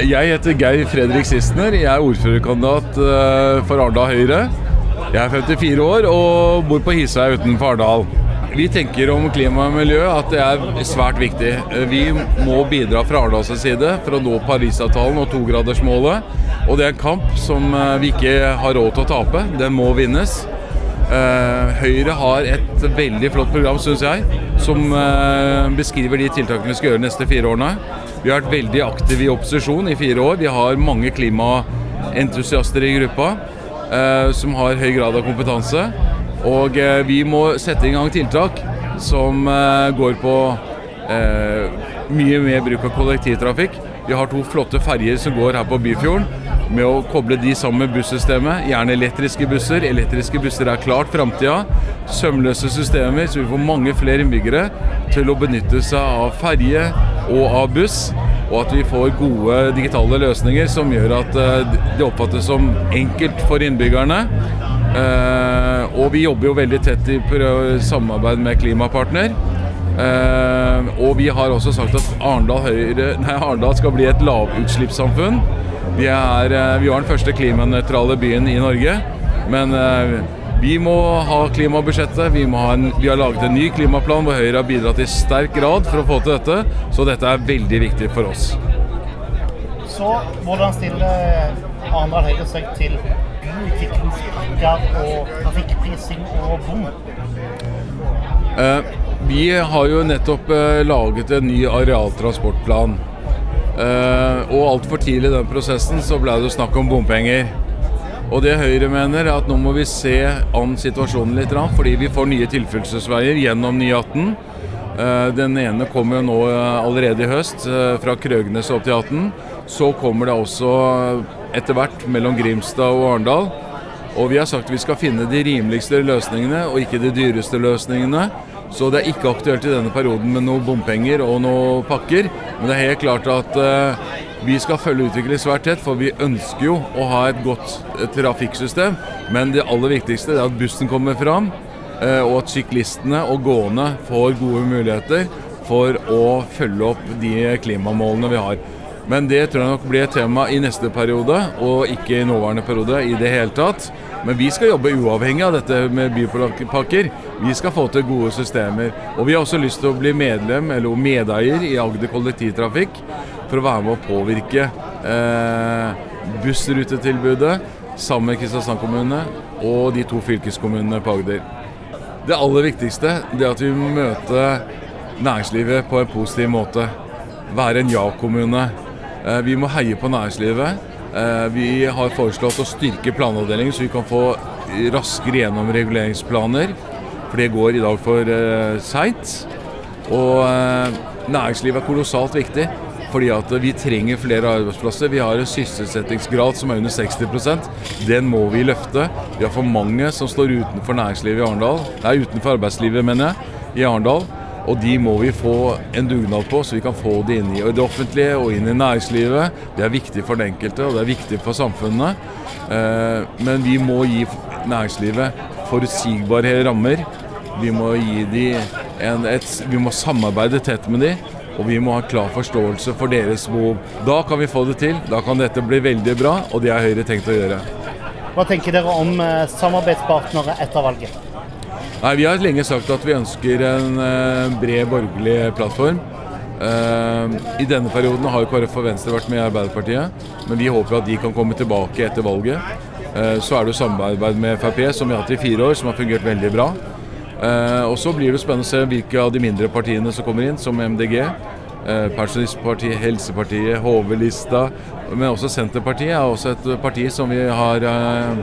Eh, jeg heter Geir Fredrik Sissener. Jeg er ordførerkandidat eh, for Arendal Høyre. Jeg er 54 år og bor på Hisøy utenfor Arendal. Vi tenker om klima og miljø at det er svært viktig. Eh, vi må bidra fra Arendals side for å nå Parisavtalen og togradersmålet. Og det er en kamp som vi ikke har råd til å tape. Den må vinnes. Høyre har et veldig flott program, syns jeg, som beskriver de tiltakene vi skal gjøre de neste fire årene. Vi har vært veldig aktive i opposisjon i fire år. Vi har mange klimaentusiaster i gruppa eh, som har høy grad av kompetanse. Og eh, vi må sette i gang tiltak som eh, går på eh, mye mer bruk av kollektivtrafikk. Vi har to flotte ferjer som går her på Byfjorden. Med å koble de sammen med bussystemet, gjerne elektriske busser. Elektriske busser er klart framtida. Sømløse systemer, så vi får mange flere innbyggere til å benytte seg av ferje, og av buss. Og at vi får gode digitale løsninger som gjør at eh, det oppfattes som enkelt for innbyggerne. Eh, og vi jobber jo veldig tett i samarbeid med Klimapartner. Eh, og vi har også sagt at Arendal, Høyre, nei, Arendal skal bli et lavutslippssamfunn. Vi, er, vi var den første klimanøytrale byen i Norge. Men vi må ha klimabudsjettet. Vi, ha en, vi, har laget en ny klimaplan hvor Høyre har bidratt i sterk grad for å få til dette. Så dette er veldig viktig for oss. Så hvordan stiller Arendal Høyre seg til byutviklingspakker og trafikkprising og bom? Eh, vi har jo nettopp eh, laget en ny arealtransportplan. Eh, og altfor tidlig i den prosessen så ble det snakk om bompenger. Og det Høyre mener er at nå må vi se an situasjonen litt, fordi vi får nye tilførselsveier gjennom 918. Eh, den ene kommer jo nå eh, allerede i høst, eh, fra Krøgnes opp til 18. Så kommer det også etter hvert mellom Grimstad og Arendal. Og vi har sagt vi skal finne de rimeligste løsningene, og ikke de dyreste løsningene. Så det er ikke aktuelt i denne perioden med noe bompenger og noe pakker. Men det er helt klart at vi skal følge utviklingen svært tett, for vi ønsker jo å ha et godt trafikksystem. Men det aller viktigste er at bussen kommer fram, eh, og at syklistene og gående får gode muligheter for å følge opp de klimamålene vi har. Men det tror jeg nok blir et tema i neste periode, og ikke i nåværende periode i det hele tatt. Men vi skal jobbe uavhengig av dette med bypakker. Vi skal få til gode systemer. Og vi har også lyst til å bli medlem eller medeier i Agder kollektivtrafikk for å være med å påvirke eh, bussrutetilbudet sammen med Kristiansand kommune og de to fylkeskommunene på Agder. Det aller viktigste er at vi møter næringslivet på en positiv måte. Være en ja-kommune. Eh, vi må heie på næringslivet. Eh, vi har foreslått å styrke planavdelingen så vi kan få raskere gjennom reguleringsplaner. For det går i dag for eh, seint. Og næringslivet er kolossalt viktig. Fordi at vi trenger flere arbeidsplasser. Vi har en sysselsettingsgrad som er under 60% Den må vi løfte. Vi har for mange som står utenfor næringslivet i Arendal. Nei, utenfor arbeidslivet, mener jeg, i Arendal. Og de må vi få en dugnad på, så vi kan få det inn i det offentlige og inn i næringslivet. Det er viktig for den enkelte, og det er viktig for samfunnet. Eh, men vi må gi næringslivet forutsigbare rammer. Vi må en, et, vi må samarbeide tett med dem. Og vi må ha klar forståelse for deres behov. Da kan vi få det til. Da kan dette bli veldig bra, og det har Høyre tenkt å gjøre. Hva tenker dere om eh, samarbeidspartnere etter valget? Nei, Vi har lenge sagt at vi ønsker en eh, bred borgerlig plattform. Eh, I denne perioden har KrF og Venstre vært med i Arbeiderpartiet, men vi håper at de kan komme tilbake etter valget. Så er det samarbeid med Frp, som vi har hatt i fire år, som har fungert veldig bra. Eh, og Så blir det spennende å se hvilke av de mindre partiene som kommer inn, som MDG. Eh, Pensjonistpartiet, Helsepartiet, HV-lista. Men også Senterpartiet er også et parti som vi har eh,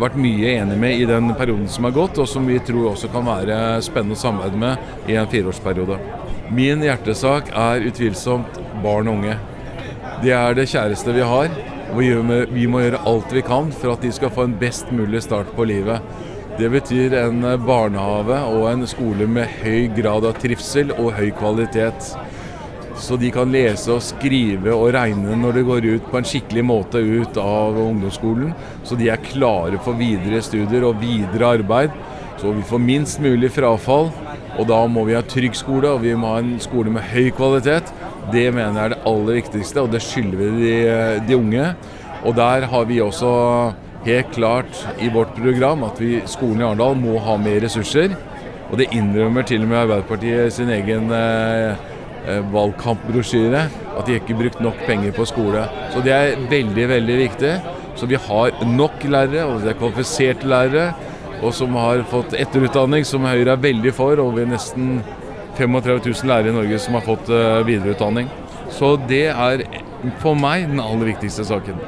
vært mye enig med i den perioden som har gått, og som vi tror også kan være spennende å samarbeide med i en fireårsperiode. Min hjertesak er utvilsomt barn og unge. De er det kjæreste vi har. og Vi må gjøre alt vi kan for at de skal få en best mulig start på livet. Det betyr en barnehage og en skole med høy grad av trivsel og høy kvalitet. Så de kan lese og skrive og regne når de går ut på en skikkelig måte ut av ungdomsskolen. Så de er klare for videre studier og videre arbeid. Så vi får minst mulig frafall. Og da må vi ha trygg skole, og vi må ha en skole med høy kvalitet. Det mener jeg er det aller viktigste, og det skylder vi de, de unge. Og der har vi også helt klart i vårt program at vi, skolen i Arendal må ha mer ressurser. Og det innrømmer til og med Arbeiderpartiet sin egen eh, valgkampbrosjyre. At de ikke har brukt nok penger på skole. Så det er veldig, veldig viktig. Så vi har nok lærere, og det er kvalifiserte lærere. Og som har fått etterutdanning, som Høyre er veldig for. Og vi er nesten 35 000 lærere i Norge som har fått eh, videreutdanning. Så det er for meg den aller viktigste saken.